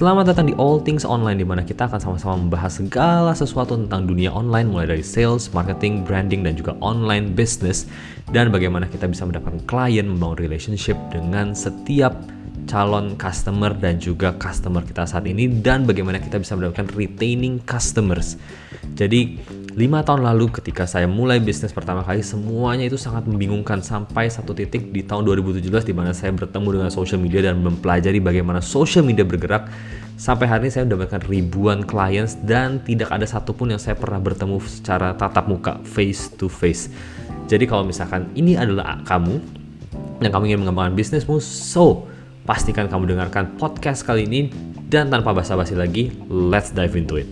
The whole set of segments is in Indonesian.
Selamat datang di All Things Online di mana kita akan sama-sama membahas segala sesuatu tentang dunia online mulai dari sales, marketing, branding dan juga online business. Dan bagaimana kita bisa mendapatkan klien, membangun relationship dengan setiap calon customer dan juga customer kita saat ini dan bagaimana kita bisa mendapatkan retaining customers. Jadi lima tahun lalu ketika saya mulai bisnis pertama kali semuanya itu sangat membingungkan sampai satu titik di tahun 2017 di mana saya bertemu dengan social media dan mempelajari bagaimana social media bergerak sampai hari ini saya mendapatkan ribuan clients dan tidak ada satupun yang saya pernah bertemu secara tatap muka face to face jadi kalau misalkan ini adalah kamu yang kamu ingin mengembangkan bisnismu so pastikan kamu dengarkan podcast kali ini. Dan tanpa basa-basi lagi let's dive into it.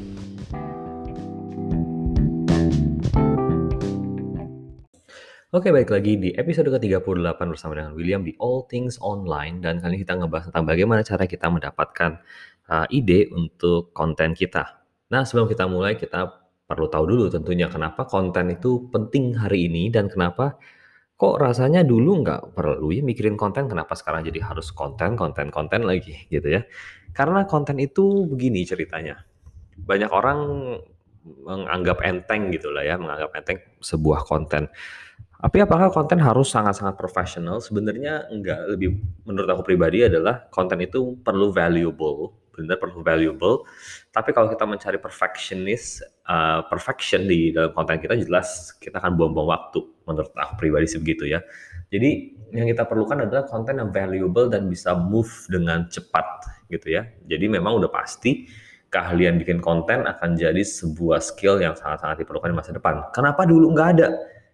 Oke, baik lagi di episode ke-38 bersama dengan William di All Things Online. Dan kali ini kita ngebahas tentang bagaimana cara kita mendapatkan uh, ide untuk konten kita. Nah, sebelum kita mulai kita perlu tahu dulu tentunya kenapa konten itu penting hari ini dan kenapa kok rasanya dulu nggak perlu ya mikirin konten, kenapa sekarang jadi harus konten, konten, konten lagi gitu ya. Karena konten itu begini ceritanya. Banyak orang menganggap enteng gitu lah ya, menganggap enteng sebuah konten tapi apakah konten harus sangat-sangat profesional? Sebenarnya enggak, lebih menurut aku pribadi adalah konten itu perlu valuable, benar perlu valuable. Tapi kalau kita mencari perfectionist, uh, perfection di dalam konten kita jelas kita akan buang-buang waktu, menurut aku pribadi sih begitu ya. Jadi yang kita perlukan adalah konten yang valuable dan bisa move dengan cepat gitu ya. Jadi memang udah pasti keahlian bikin konten akan jadi sebuah skill yang sangat-sangat diperlukan di masa depan. Kenapa dulu nggak ada?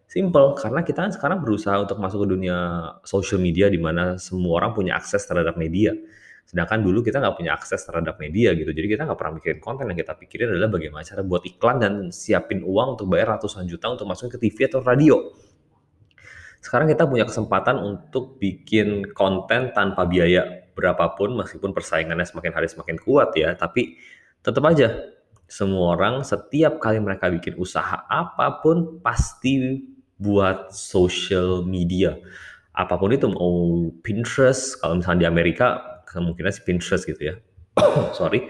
Simple, karena kita kan sekarang berusaha untuk masuk ke dunia social media di mana semua orang punya akses terhadap media. Sedangkan dulu kita nggak punya akses terhadap media gitu. Jadi kita nggak pernah mikirin konten yang kita pikirin adalah bagaimana cara buat iklan dan siapin uang untuk bayar ratusan juta untuk masuk ke TV atau radio. Sekarang kita punya kesempatan untuk bikin konten tanpa biaya berapapun meskipun persaingannya semakin hari semakin kuat ya. Tapi tetap aja semua orang setiap kali mereka bikin usaha apa pun pasti buat social media. Apa pun itu mau Pinterest, kalau misalnya di Amerika kemungkinan sih Pinterest gitu ya. Sorry.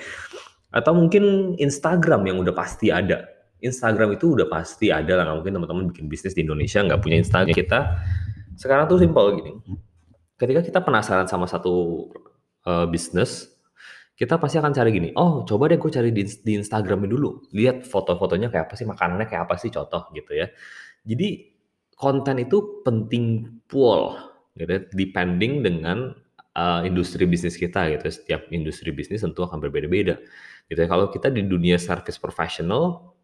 Atau mungkin Instagram yang udah pasti ada. Instagram itu udah pasti ada lah. Nggak mungkin teman-teman bikin bisnis di Indonesia nggak punya Instagram. Kita sekarang tuh simpel gini. Ketika kita penasaran sama satu uh, bisnis, kita pasti akan cari gini, oh coba deh gue cari di, di Instagramnya dulu, lihat foto-fotonya kayak apa sih, makanannya kayak apa sih, contoh gitu ya. Jadi konten itu penting pol gitu ya, depending dengan uh, industri bisnis kita gitu. Setiap industri bisnis tentu akan berbeda-beda. Gitu ya. Kalau kita di dunia service professional,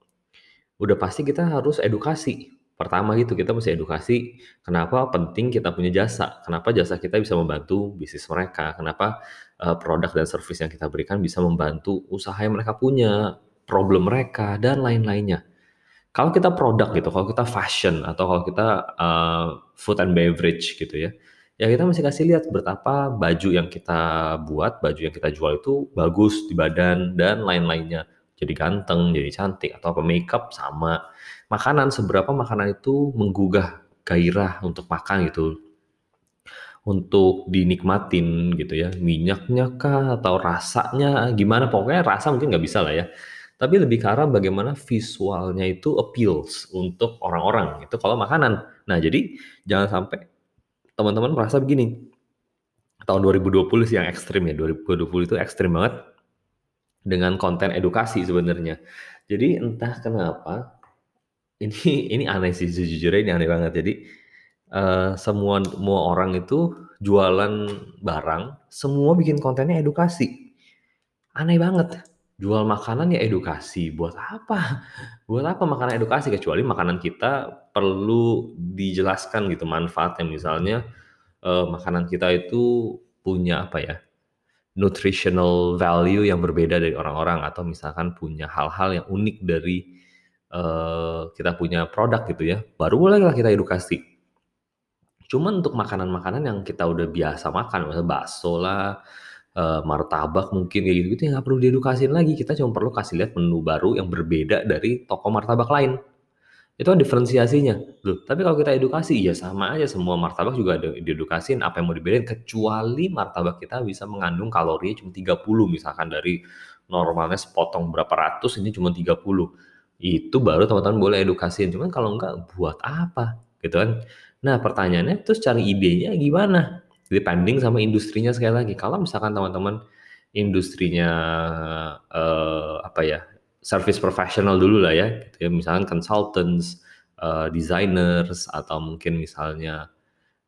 udah pasti kita harus edukasi. Pertama gitu, kita mesti edukasi kenapa penting kita punya jasa, kenapa jasa kita bisa membantu bisnis mereka, kenapa uh, produk dan service yang kita berikan bisa membantu usaha yang mereka punya, problem mereka, dan lain-lainnya. Kalau kita produk gitu, kalau kita fashion atau kalau kita uh, food and beverage gitu ya, ya kita mesti kasih lihat betapa baju yang kita buat, baju yang kita jual itu bagus di badan dan lain-lainnya. Jadi ganteng, jadi cantik atau apa makeup sama. Makanan seberapa makanan itu menggugah gairah untuk makan gitu. Untuk dinikmatin gitu ya. Minyaknya kah atau rasanya gimana pokoknya rasa mungkin nggak bisa lah ya tapi lebih ke arah bagaimana visualnya itu appeals untuk orang-orang itu kalau makanan. Nah, jadi jangan sampai teman-teman merasa begini. Tahun 2020 sih yang ekstrim ya, 2020 itu ekstrim banget dengan konten edukasi sebenarnya. Jadi entah kenapa ini ini aneh sih sejujurnya ini aneh banget. Jadi uh, semua semua orang itu jualan barang, semua bikin kontennya edukasi. Aneh banget jual makanan ya edukasi. Buat apa? Buat apa makanan edukasi? Kecuali makanan kita perlu dijelaskan gitu manfaatnya. Misalnya eh, makanan kita itu punya apa ya? nutritional value yang berbeda dari orang-orang atau misalkan punya hal-hal yang unik dari eh, kita punya produk gitu ya. Baru bolehlah kita edukasi. Cuman untuk makanan-makanan yang kita udah biasa makan, misalnya bakso lah, uh, martabak mungkin kayak gitu-gitu ya nggak perlu diedukasiin lagi, kita cuma perlu kasih lihat menu baru yang berbeda dari toko martabak lain. Itu kan diferensiasinya. Loh, tapi kalau kita edukasi, ya sama aja semua martabak juga ada diedukasin apa yang mau dibedain kecuali martabak kita bisa mengandung kalorinya cuma 30 misalkan dari normalnya sepotong berapa ratus ini cuma 30. Itu baru teman-teman boleh edukasiin. Cuman kalau enggak buat apa? Gitu kan. Nah, pertanyaannya terus cari idenya gimana? Depending sama industrinya sekali lagi. Kalau misalkan teman-teman industrinya uh, apa ya service professional dulu lah ya, gitu ya. Misalkan consultants, uh, designers, atau mungkin misalnya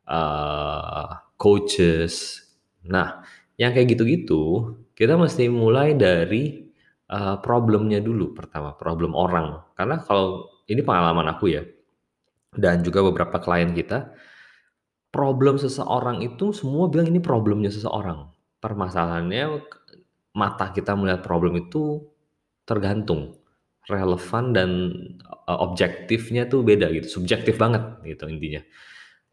uh, coaches. Nah, yang kayak gitu-gitu, kita mesti mulai dari uh, problemnya dulu pertama, problem orang. Karena kalau ini pengalaman aku ya, dan juga beberapa klien kita, problem seseorang itu semua bilang ini problemnya seseorang. Permasalahannya mata kita melihat problem itu Tergantung, relevan dan, uh, objektifnya tuh beda gitu, subjektif banget gitu intinya.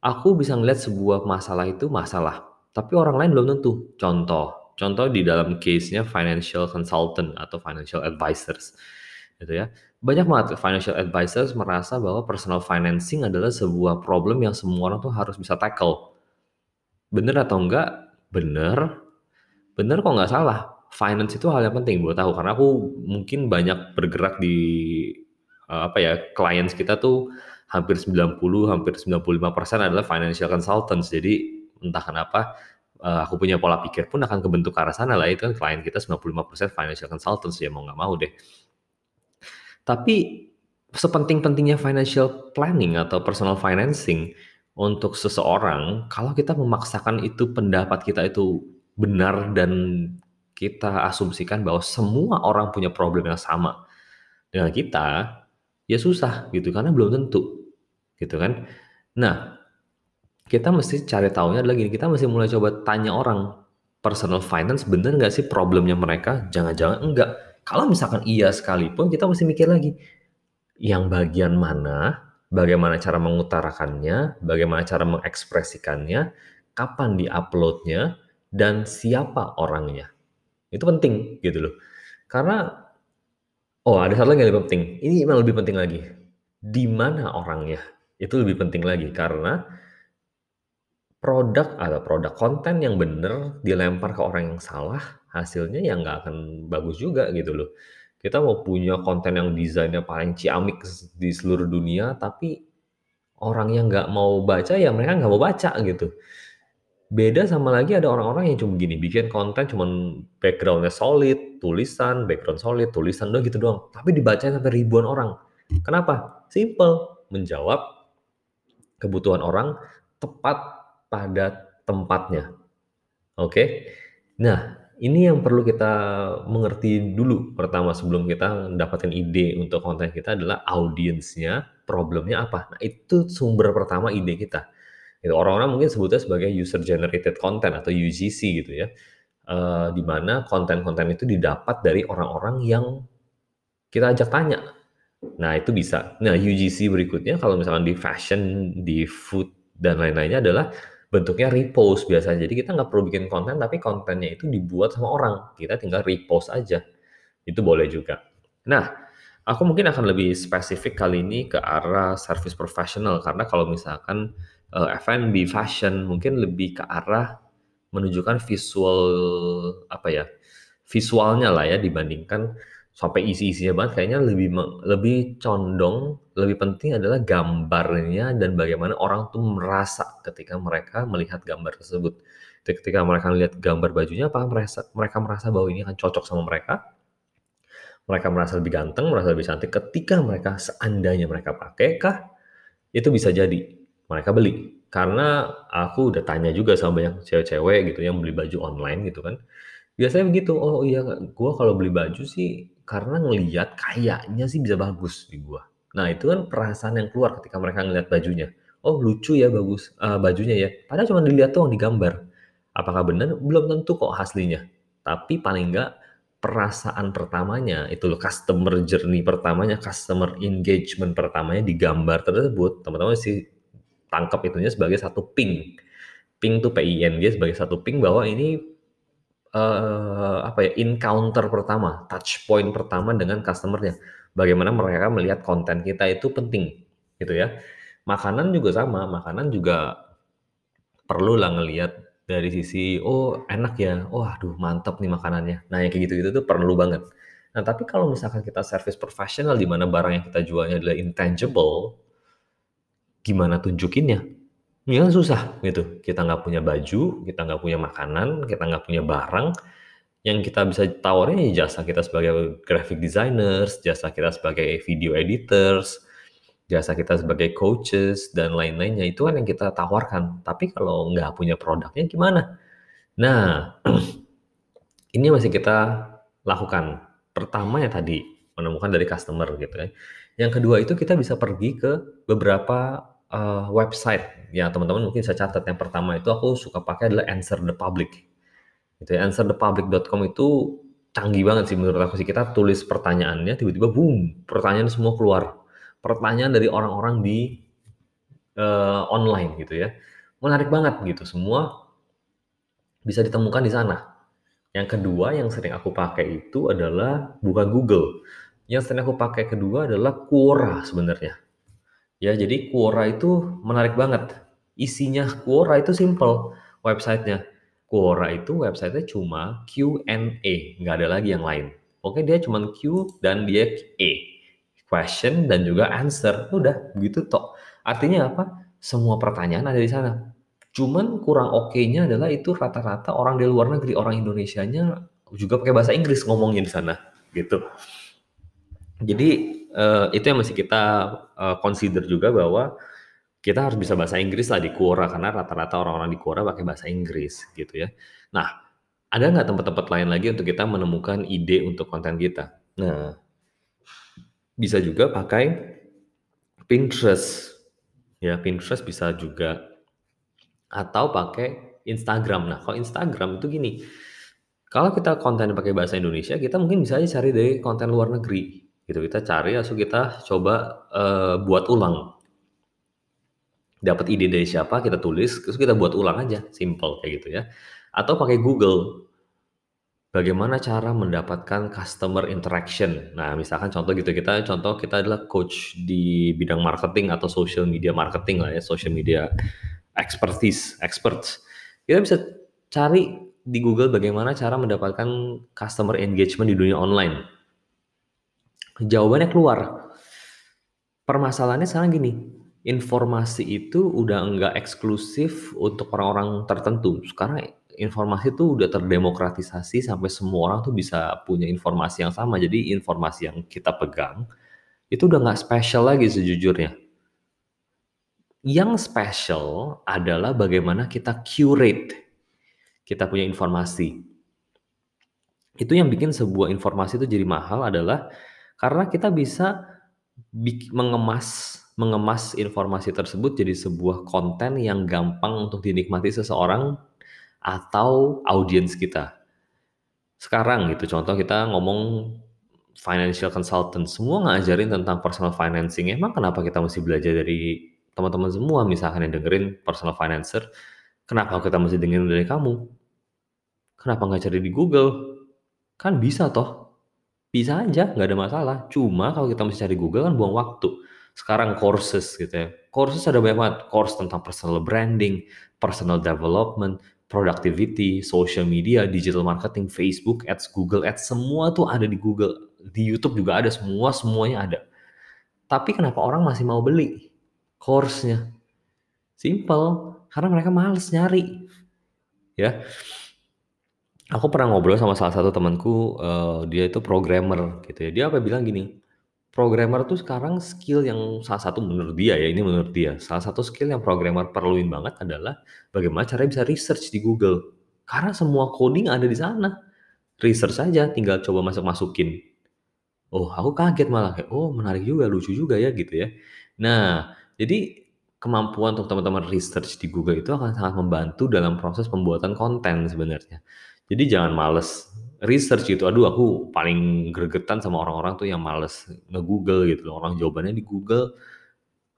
Aku bisa ngelihat sebuah masalah itu masalah, tapi orang lain belum tentu. Contoh contoh di dalam case-nya financial consultant atau financial advisors, gitu ya. Banyak banget financial advisors merasa bahwa personal financing adalah sebuah problem yang semua orang tuh harus bisa tackle. Bener atau enggak? Bener. Bener kok nggak salah finance itu hal yang penting buat tahu karena aku mungkin banyak bergerak di uh, apa ya clients kita tuh hampir 90 hampir 95% adalah financial consultants jadi entah kenapa uh, aku punya pola pikir pun akan kebentuk ke arah sana lah itu kan klien kita 95% financial consultants ya mau nggak mau deh tapi sepenting-pentingnya financial planning atau personal financing untuk seseorang kalau kita memaksakan itu pendapat kita itu benar dan kita asumsikan bahwa semua orang punya problem yang sama dengan kita, ya susah gitu karena belum tentu gitu kan. Nah, kita mesti cari tahunya adalah gini, kita mesti mulai coba tanya orang personal finance bener nggak sih problemnya mereka? Jangan-jangan enggak. Kalau misalkan iya sekalipun kita mesti mikir lagi yang bagian mana, bagaimana cara mengutarakannya, bagaimana cara mengekspresikannya, kapan diuploadnya, dan siapa orangnya. Itu penting gitu loh. Karena oh ada satu lagi yang lebih penting. Ini yang lebih penting lagi. Di mana orangnya? Itu lebih penting lagi karena produk atau produk konten yang benar dilempar ke orang yang salah, hasilnya ya nggak akan bagus juga gitu loh. Kita mau punya konten yang desainnya paling ciamik di seluruh dunia, tapi orang yang nggak mau baca ya mereka nggak mau baca gitu. Beda sama lagi ada orang-orang yang cuma gini, bikin konten cuman backgroundnya solid, tulisan, background solid, tulisan udah gitu doang. Tapi dibacain sampai ribuan orang. Kenapa? Simple, menjawab kebutuhan orang tepat pada tempatnya. Oke. Nah, ini yang perlu kita mengerti dulu pertama sebelum kita mendapatkan ide untuk konten kita adalah audiensnya, problemnya apa. Nah, itu sumber pertama ide kita. Gitu. Orang-orang mungkin sebutnya sebagai user generated content atau UGC gitu ya. Uh, di mana konten-konten itu didapat dari orang-orang yang kita ajak tanya. Nah, itu bisa. Nah, UGC berikutnya kalau misalkan di fashion, di food dan lain-lainnya adalah bentuknya repost biasanya. Jadi kita nggak perlu bikin konten, tapi kontennya itu dibuat sama orang. Kita tinggal repost aja. Itu boleh juga. Nah, aku mungkin akan lebih spesifik kali ini ke arah service professional karena kalau misalkan uh, eh, F&B, fashion, mungkin lebih ke arah menunjukkan visual apa ya, visualnya lah ya dibandingkan sampai isi-isinya banget kayaknya lebih lebih condong, lebih penting adalah gambarnya dan bagaimana orang tuh merasa ketika mereka melihat gambar tersebut. Ketika mereka melihat gambar bajunya apakah merasa mereka merasa bahwa ini akan cocok sama mereka? Mereka merasa lebih ganteng, merasa lebih cantik ketika mereka seandainya mereka pakai kah? Itu bisa jadi mereka beli. Karena aku udah tanya juga sama banyak cewek-cewek gitu yang beli baju online gitu kan. Biasanya begitu, "Oh iya, gua kalau beli baju sih karena ngelihat kayaknya sih bisa bagus di gua." Nah, itu kan perasaan yang keluar ketika mereka ngelihat bajunya. "Oh lucu ya bagus, uh, bajunya ya." Padahal cuma dilihat tuh di gambar. Apakah benar? Belum tentu kok aslinya. Tapi paling enggak perasaan pertamanya itu loh customer journey pertamanya, customer engagement pertamanya di gambar tersebut, teman-teman sih tangkap itunya sebagai satu ping. Ping tuh PING sebagai satu ping bahwa ini uh, apa ya encounter pertama, touch point pertama dengan customernya. Bagaimana mereka melihat konten kita itu penting. gitu ya. Makanan juga sama, makanan juga perlu lah ngelihat dari sisi, "Oh enak ya, oh aduh mantep nih makanannya." Nah yang kayak gitu-gitu tuh perlu banget. Nah tapi kalau misalkan kita service profesional di mana barang yang kita jualnya adalah intangible, gimana tunjukinnya? Ya susah gitu, kita nggak punya baju, kita nggak punya makanan, kita nggak punya barang, yang kita bisa tawarin ya jasa kita sebagai graphic designers, jasa kita sebagai video editors, jasa kita sebagai coaches dan lain-lainnya itu kan yang kita tawarkan. Tapi kalau nggak punya produknya gimana? Nah, ini masih kita lakukan. Pertama ya tadi menemukan dari customer gitu kan. Yang kedua itu kita bisa pergi ke beberapa uh, website ya teman-teman mungkin bisa catat. Yang pertama itu aku suka pakai adalah Answer the Public. Gitu ya. Answerthepublic.com itu canggih banget sih menurut aku sih. Kita tulis pertanyaannya tiba-tiba boom, pertanyaan semua keluar pertanyaan dari orang-orang di uh, online gitu ya. Menarik banget gitu, semua bisa ditemukan di sana. Yang kedua yang sering aku pakai itu adalah bukan Google. Yang sering aku pakai kedua adalah Quora sebenarnya. Ya, jadi Quora itu menarik banget. Isinya Quora itu simple websitenya. Quora itu websitenya cuma Q&A, nggak ada lagi yang lain. Oke, dia cuma Q dan dia E question dan juga answer. Udah begitu toh. Artinya apa? Semua pertanyaan ada di sana. Cuman kurang oke-nya adalah itu rata-rata orang di luar negeri, orang Indonesianya juga pakai bahasa Inggris ngomongnya di sana, gitu. Jadi uh, itu yang masih kita uh, consider juga bahwa kita harus bisa bahasa Inggris lah di Quora karena rata-rata orang-orang di Quora pakai bahasa Inggris gitu ya. Nah, ada nggak tempat-tempat lain lagi untuk kita menemukan ide untuk konten kita? Nah, bisa juga pakai Pinterest. Ya, Pinterest bisa juga atau pakai Instagram. Nah, kalau Instagram itu gini, kalau kita konten pakai bahasa Indonesia, kita mungkin bisa aja cari dari konten luar negeri. Gitu, kita cari, langsung kita coba uh, buat ulang. Dapat ide dari siapa, kita tulis, terus kita buat ulang aja, simple kayak gitu ya. Atau pakai Google, Bagaimana cara mendapatkan customer interaction? Nah, misalkan contoh gitu, kita contoh kita adalah coach di bidang marketing atau social media marketing lah ya, social media expertise, experts. Kita bisa cari di Google bagaimana cara mendapatkan customer engagement di dunia online. Jawabannya keluar. Permasalahannya sekarang gini, informasi itu udah enggak eksklusif untuk orang-orang tertentu. Sekarang informasi itu udah terdemokratisasi sampai semua orang tuh bisa punya informasi yang sama. Jadi informasi yang kita pegang itu udah nggak special lagi sejujurnya. Yang special adalah bagaimana kita curate kita punya informasi. Itu yang bikin sebuah informasi itu jadi mahal adalah karena kita bisa mengemas mengemas informasi tersebut jadi sebuah konten yang gampang untuk dinikmati seseorang atau audiens kita. Sekarang gitu, contoh kita ngomong financial consultant, semua ngajarin tentang personal financing. Emang kenapa kita mesti belajar dari teman-teman semua, misalkan yang dengerin personal financer, kenapa kita mesti dengerin dari kamu? Kenapa nggak cari di Google? Kan bisa toh. Bisa aja, nggak ada masalah. Cuma kalau kita mesti cari Google kan buang waktu. Sekarang courses gitu ya. Courses ada banyak banget. Course tentang personal branding, personal development, productivity, social media, digital marketing, Facebook Ads, Google Ads, semua tuh ada di Google, di YouTube juga ada semua, semuanya ada. Tapi kenapa orang masih mau beli course-nya? Simple, karena mereka males nyari. Ya. Aku pernah ngobrol sama salah satu temanku, uh, dia itu programmer gitu ya. Dia apa bilang gini, Programmer tuh sekarang skill yang salah satu menurut dia ya, ini menurut dia, salah satu skill yang programmer perluin banget adalah bagaimana caranya bisa research di Google. Karena semua coding ada di sana. Research saja, tinggal coba masuk-masukin. Oh, aku kaget malah kayak, oh menarik juga, lucu juga ya gitu ya. Nah, jadi kemampuan untuk teman-teman research di Google itu akan sangat membantu dalam proses pembuatan konten sebenarnya. Jadi jangan males research gitu. Aduh aku paling gregetan sama orang-orang tuh yang males nge-google gitu Orang jawabannya di Google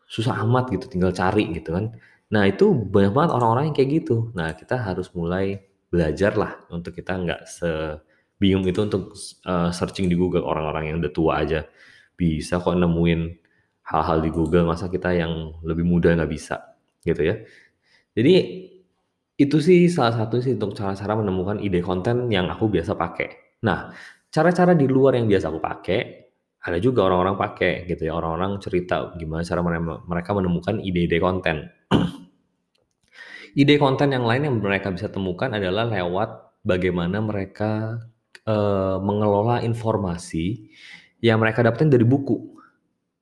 susah amat gitu, tinggal cari gitu kan. Nah itu banyak banget orang-orang yang kayak gitu. Nah kita harus mulai belajar lah untuk kita nggak sebingung itu untuk uh, searching di Google orang-orang yang udah tua aja bisa kok nemuin hal-hal di Google, masa kita yang lebih muda nggak bisa, gitu ya. Jadi, itu sih salah satu sih untuk cara-cara menemukan ide konten yang aku biasa pakai. Nah, cara-cara di luar yang biasa aku pakai, ada juga orang-orang pakai gitu ya, orang-orang cerita gimana cara mereka menemukan ide-ide konten. Ide konten yang lain yang mereka bisa temukan adalah lewat bagaimana mereka, eee, mengelola informasi yang mereka dapetin dari buku.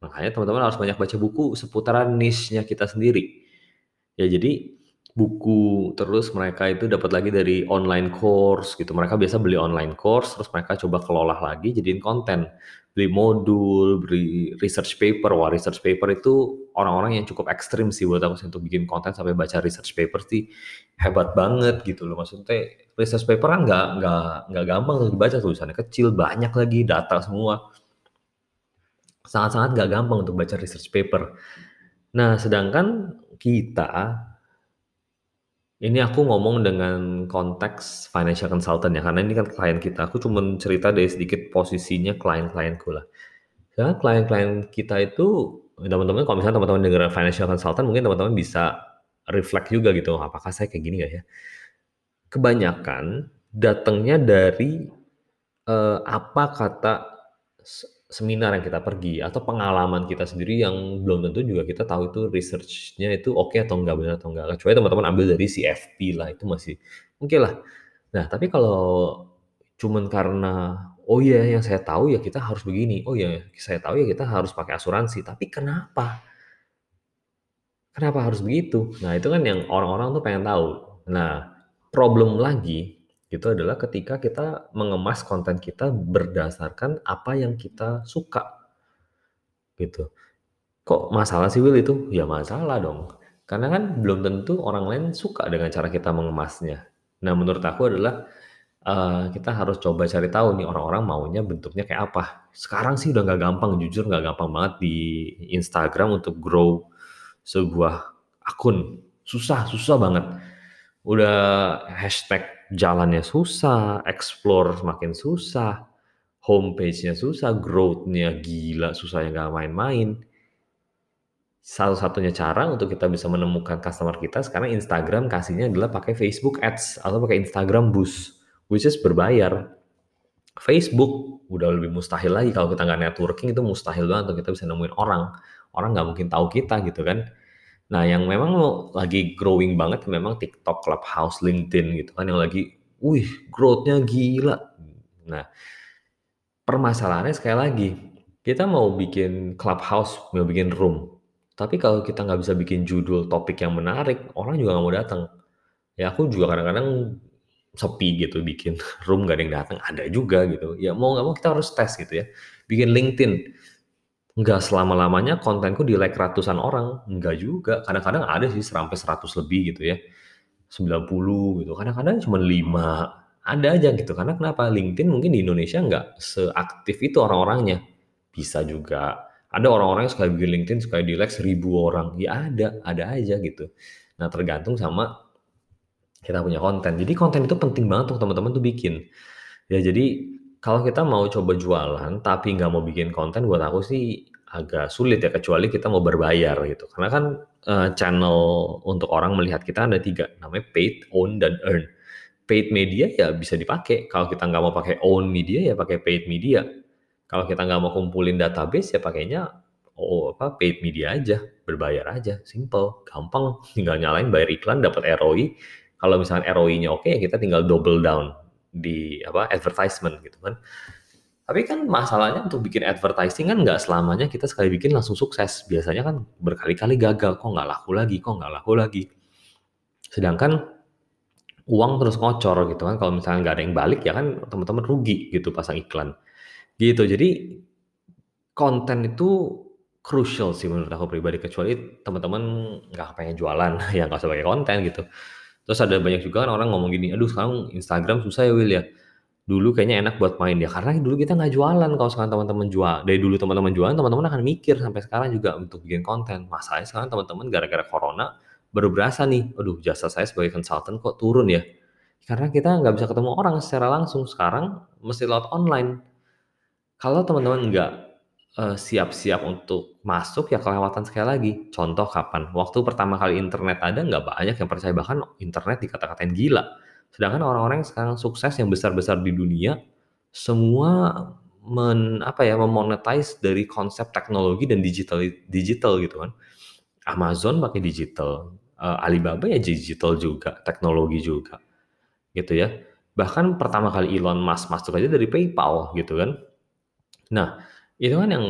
Makanya teman-teman harus banyak baca buku seputaran niche-nya kita sendiri. Ya jadi buku, terus mereka itu dapat lagi dari online course gitu. Mereka biasa beli online course, terus mereka coba kelola lagi jadiin konten. Beli modul, beli research paper. Wah, research paper itu orang-orang yang cukup ekstrim sih buat aku sih untuk bikin konten sampai baca research paper sih hebat banget gitu loh. Maksudnya research paper kan nggak nggak nggak gampang untuk dibaca tulisannya kecil, banyak lagi data semua. Sangat-sangat nggak gampang untuk baca research paper. Nah, sedangkan kita ini aku ngomong dengan konteks financial consultant ya, karena ini kan klien kita. Aku cuman cerita dari sedikit posisinya klien-klienku lah. Karena klien-klien kita itu, teman-teman kalau misalnya teman-teman dengar financial consultant, mungkin teman-teman bisa reflect juga gitu, apakah saya kayak gini nggak ya? Kebanyakan datangnya dari uh, apa kata seminar yang kita pergi atau pengalaman kita sendiri yang belum tentu juga kita tahu itu research-nya itu oke okay atau enggak, benar atau enggak. Kecuali teman-teman ambil dari CFP lah, itu masih oke okay lah. Nah, tapi kalau cuman karena, "Oh iya yang saya tahu ya kita harus begini, oh ya saya tahu ya kita harus pakai asuransi." Tapi kenapa? Kenapa harus begitu? Nah, itu kan yang orang-orang tuh pengen tahu. Nah, problem lagi itu adalah ketika kita mengemas konten kita berdasarkan apa yang kita suka. Gitu. Kok masalah sih Will itu? Ya masalah dong. Karena kan belum tentu orang lain suka dengan cara kita mengemasnya. Nah menurut aku adalah uh, kita harus coba cari tahu nih orang-orang maunya bentuknya kayak apa. Sekarang sih udah nggak gampang, jujur nggak gampang banget di Instagram untuk grow sebuah akun. Susah, susah banget. Udah hashtag jalannya susah, explore semakin susah, homepage-nya susah, growth-nya gila, susahnya nggak main-main. Satu-satunya cara untuk kita bisa menemukan customer kita sekarang Instagram kasihnya adalah pakai Facebook Ads atau pakai Instagram Boost, which is berbayar. Facebook udah lebih mustahil lagi kalau kita nggak networking itu mustahil banget untuk kita bisa nemuin orang. Orang nggak mungkin tahu kita gitu kan. Nah, yang memang lagi growing banget memang TikTok, Clubhouse, LinkedIn gitu kan yang lagi, wih growth-nya gila. Nah, permasalahannya sekali lagi, kita mau bikin Clubhouse, mau bikin room, tapi kalau kita nggak bisa bikin judul topik yang menarik, orang juga nggak mau datang. Ya aku juga kadang-kadang sepi gitu bikin room nggak ada yang datang, ada juga gitu. Ya mau nggak mau kita harus tes gitu ya. Bikin LinkedIn, Nggak selama-lamanya kontenku di-like ratusan orang, enggak juga. Kadang-kadang ada sih sampai 100 lebih gitu ya, 90 gitu, kadang-kadang cuma 5, ada aja gitu. Karena kenapa? LinkedIn mungkin di Indonesia nggak seaktif itu orang-orangnya. Bisa juga. Ada orang-orang yang suka bikin LinkedIn, suka di-like 1000 orang, ya ada, ada aja gitu. Nah tergantung sama kita punya konten. Jadi konten itu penting banget untuk teman-teman tuh bikin. Ya jadi kalau kita mau coba jualan, tapi nggak mau bikin konten, buat aku sih agak sulit ya, kecuali kita mau berbayar gitu. Karena kan uh, channel untuk orang melihat kita ada tiga, namanya paid, own, dan earn. Paid media ya bisa dipakai. Kalau kita nggak mau pakai own media ya pakai paid media. Kalau kita nggak mau kumpulin database ya pakainya oh apa paid media aja, berbayar aja, simple, gampang, tinggal nyalain bayar iklan dapat ROI. Kalau misalnya ROI-nya oke, ya kita tinggal double down di apa advertisement gitu kan. Tapi kan masalahnya untuk bikin advertising kan nggak selamanya kita sekali bikin langsung sukses. Biasanya kan berkali-kali gagal, kok nggak laku lagi, kok nggak laku lagi. Sedangkan uang terus ngocor gitu kan. Kalau misalnya nggak ada yang balik ya kan teman-teman rugi gitu pasang iklan. Gitu. Jadi konten itu crucial sih menurut aku pribadi. Kecuali teman-teman nggak pengen jualan, ya nggak usah pakai konten gitu. Terus ada banyak juga kan orang ngomong gini, aduh sekarang Instagram susah ya Will ya. Dulu kayaknya enak buat main ya, karena dulu kita nggak jualan kalau sekarang teman-teman jual. Dari dulu teman-teman jualan, teman-teman akan mikir sampai sekarang juga untuk bikin konten. Masalahnya sekarang teman-teman gara-gara corona baru berasa nih, aduh jasa saya sebagai konsultan kok turun ya. Karena kita nggak bisa ketemu orang secara langsung. Sekarang mesti lewat online. Kalau teman-teman nggak uh, siap-siap untuk masuk ya kelewatan sekali lagi. Contoh kapan? Waktu pertama kali internet ada nggak banyak yang percaya bahkan internet dikata-katain gila. Sedangkan orang-orang yang sekarang sukses yang besar-besar di dunia semua men apa ya, memonetize dari konsep teknologi dan digital digital gitu kan. Amazon pakai digital, uh, Alibaba ya digital juga, teknologi juga, gitu ya. Bahkan pertama kali Elon Musk masuk aja dari PayPal gitu kan. Nah, itu kan yang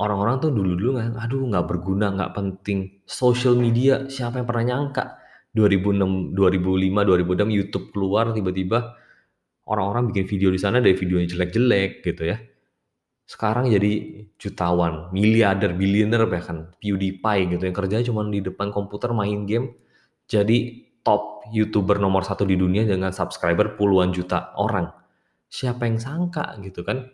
orang-orang tuh dulu-dulu kan, aduh nggak berguna, nggak penting. Social media, siapa yang pernah nyangka? 2006, 2005, 2006 YouTube keluar tiba-tiba orang-orang bikin video di sana dari videonya jelek-jelek gitu ya. Sekarang jadi jutawan, miliarder, biliuner bahkan PewDiePie gitu yang kerjanya cuma di depan komputer main game jadi top YouTuber nomor satu di dunia dengan subscriber puluhan juta orang. Siapa yang sangka gitu kan?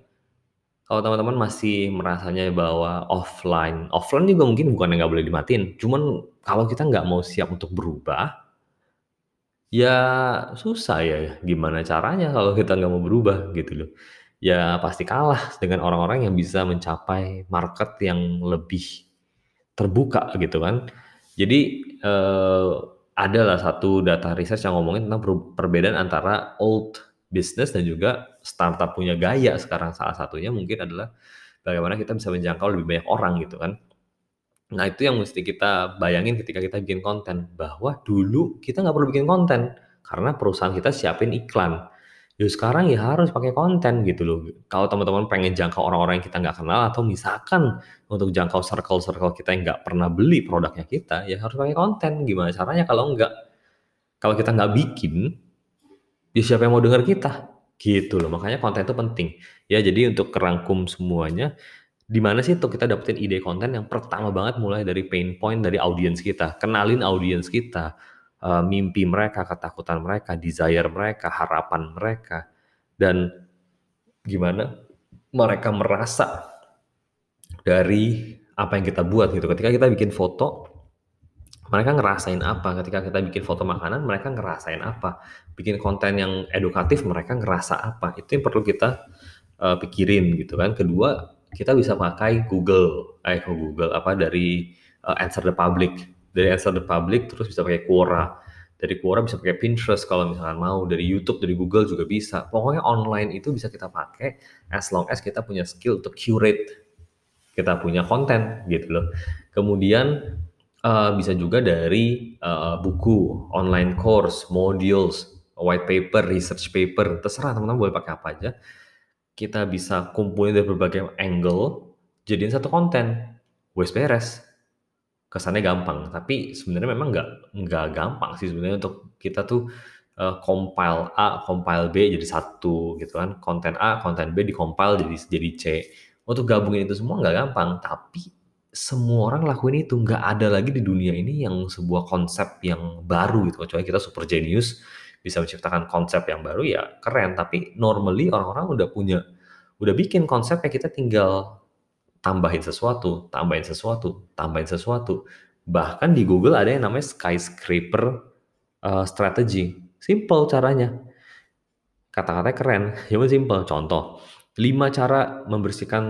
Kalau teman-teman masih merasanya bahwa offline, offline juga mungkin bukan nggak boleh dimatiin, cuman kalau kita nggak mau siap untuk berubah, ya susah ya, gimana caranya kalau kita nggak mau berubah gitu loh. Ya pasti kalah dengan orang-orang yang bisa mencapai market yang lebih terbuka gitu kan. Jadi eh, adalah satu data research yang ngomongin tentang perbedaan antara old bisnis dan juga startup punya gaya sekarang salah satunya mungkin adalah bagaimana kita bisa menjangkau lebih banyak orang gitu kan. Nah itu yang mesti kita bayangin ketika kita bikin konten bahwa dulu kita nggak perlu bikin konten karena perusahaan kita siapin iklan. Ya sekarang ya harus pakai konten gitu loh. Kalau teman-teman pengen jangkau orang-orang yang kita nggak kenal atau misalkan untuk jangkau circle-circle kita yang nggak pernah beli produknya kita, ya harus pakai konten. Gimana caranya kalau nggak? Kalau kita nggak bikin, ya siapa yang mau dengar kita? Gitu loh, makanya konten itu penting. Ya jadi untuk kerangkum semuanya, di mana sih tuh kita dapetin ide konten yang pertama banget mulai dari pain point dari audiens kita. Kenalin audiens kita, uh, mimpi mereka, ketakutan mereka, desire mereka, harapan mereka, dan gimana mereka merasa dari apa yang kita buat gitu. Ketika kita bikin foto, mereka ngerasain apa? Ketika kita bikin foto makanan mereka ngerasain apa? Bikin konten yang edukatif mereka ngerasa apa? Itu yang perlu kita uh, pikirin gitu kan. Kedua kita bisa pakai Google eh Google? Apa? Dari uh, Answer the Public. Dari Answer the Public terus bisa pakai Quora. Dari Quora bisa pakai Pinterest kalau misalkan mau. Dari YouTube dari Google juga bisa. Pokoknya online itu bisa kita pakai as long as kita punya skill untuk curate kita punya konten gitu loh. Kemudian Uh, bisa juga dari uh, buku, online course, modules, white paper, research paper, terserah teman-teman boleh pakai apa aja. Kita bisa kumpulin dari berbagai angle, jadiin satu konten, wes beres. Kesannya gampang, tapi sebenarnya memang nggak nggak gampang sih sebenarnya untuk kita tuh uh, compile A, compile B jadi satu gitu kan. Konten A, konten B dikompile jadi jadi C. Untuk gabungin itu semua nggak gampang, tapi semua orang lakuin itu, nggak ada lagi di dunia ini yang sebuah konsep yang baru gitu, kecuali kita super genius, bisa menciptakan konsep yang baru ya keren, tapi normally orang-orang udah punya udah bikin konsep kayak kita tinggal tambahin sesuatu, tambahin sesuatu, tambahin sesuatu. Bahkan di Google ada yang namanya skyscraper uh, strategy. Simple caranya. Kata-katanya keren, ya simple. Contoh, 5 cara membersihkan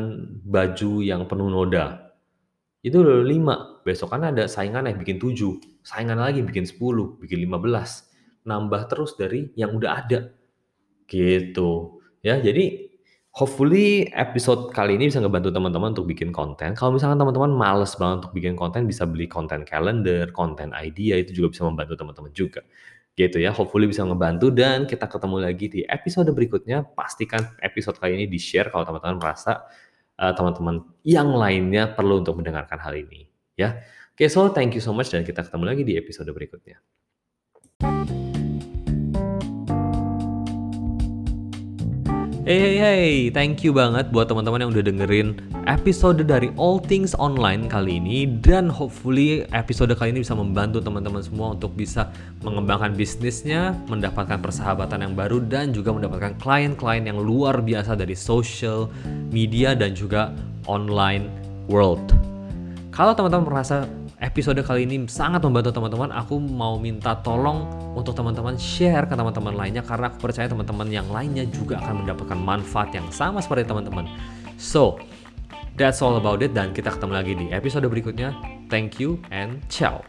baju yang penuh noda itu udah lima, besok kan ada saingan yang bikin tujuh, saingan lagi bikin sepuluh, bikin lima belas, nambah terus dari yang udah ada. Gitu. Ya, jadi hopefully episode kali ini bisa ngebantu teman-teman untuk bikin konten. Kalau misalkan teman-teman males banget untuk bikin konten, bisa beli konten calendar, konten idea, itu juga bisa membantu teman-teman juga. Gitu ya, hopefully bisa ngebantu dan kita ketemu lagi di episode berikutnya. Pastikan episode kali ini di-share kalau teman-teman merasa uh, teman-teman yang lainnya perlu untuk mendengarkan hal ini ya. Oke, okay, so thank you so much dan kita ketemu lagi di episode berikutnya. Hey hey hey, thank you banget buat teman-teman yang udah dengerin episode dari All Things Online kali ini dan hopefully episode kali ini bisa membantu teman-teman semua untuk bisa mengembangkan bisnisnya, mendapatkan persahabatan yang baru dan juga mendapatkan klien-klien yang luar biasa dari social media dan juga online world. Kalau teman-teman merasa episode kali ini sangat membantu teman-teman. Aku mau minta tolong untuk teman-teman share ke teman-teman lainnya karena aku percaya teman-teman yang lainnya juga akan mendapatkan manfaat yang sama seperti teman-teman. So, That's all about it dan kita ketemu lagi di episode berikutnya. Thank you and ciao.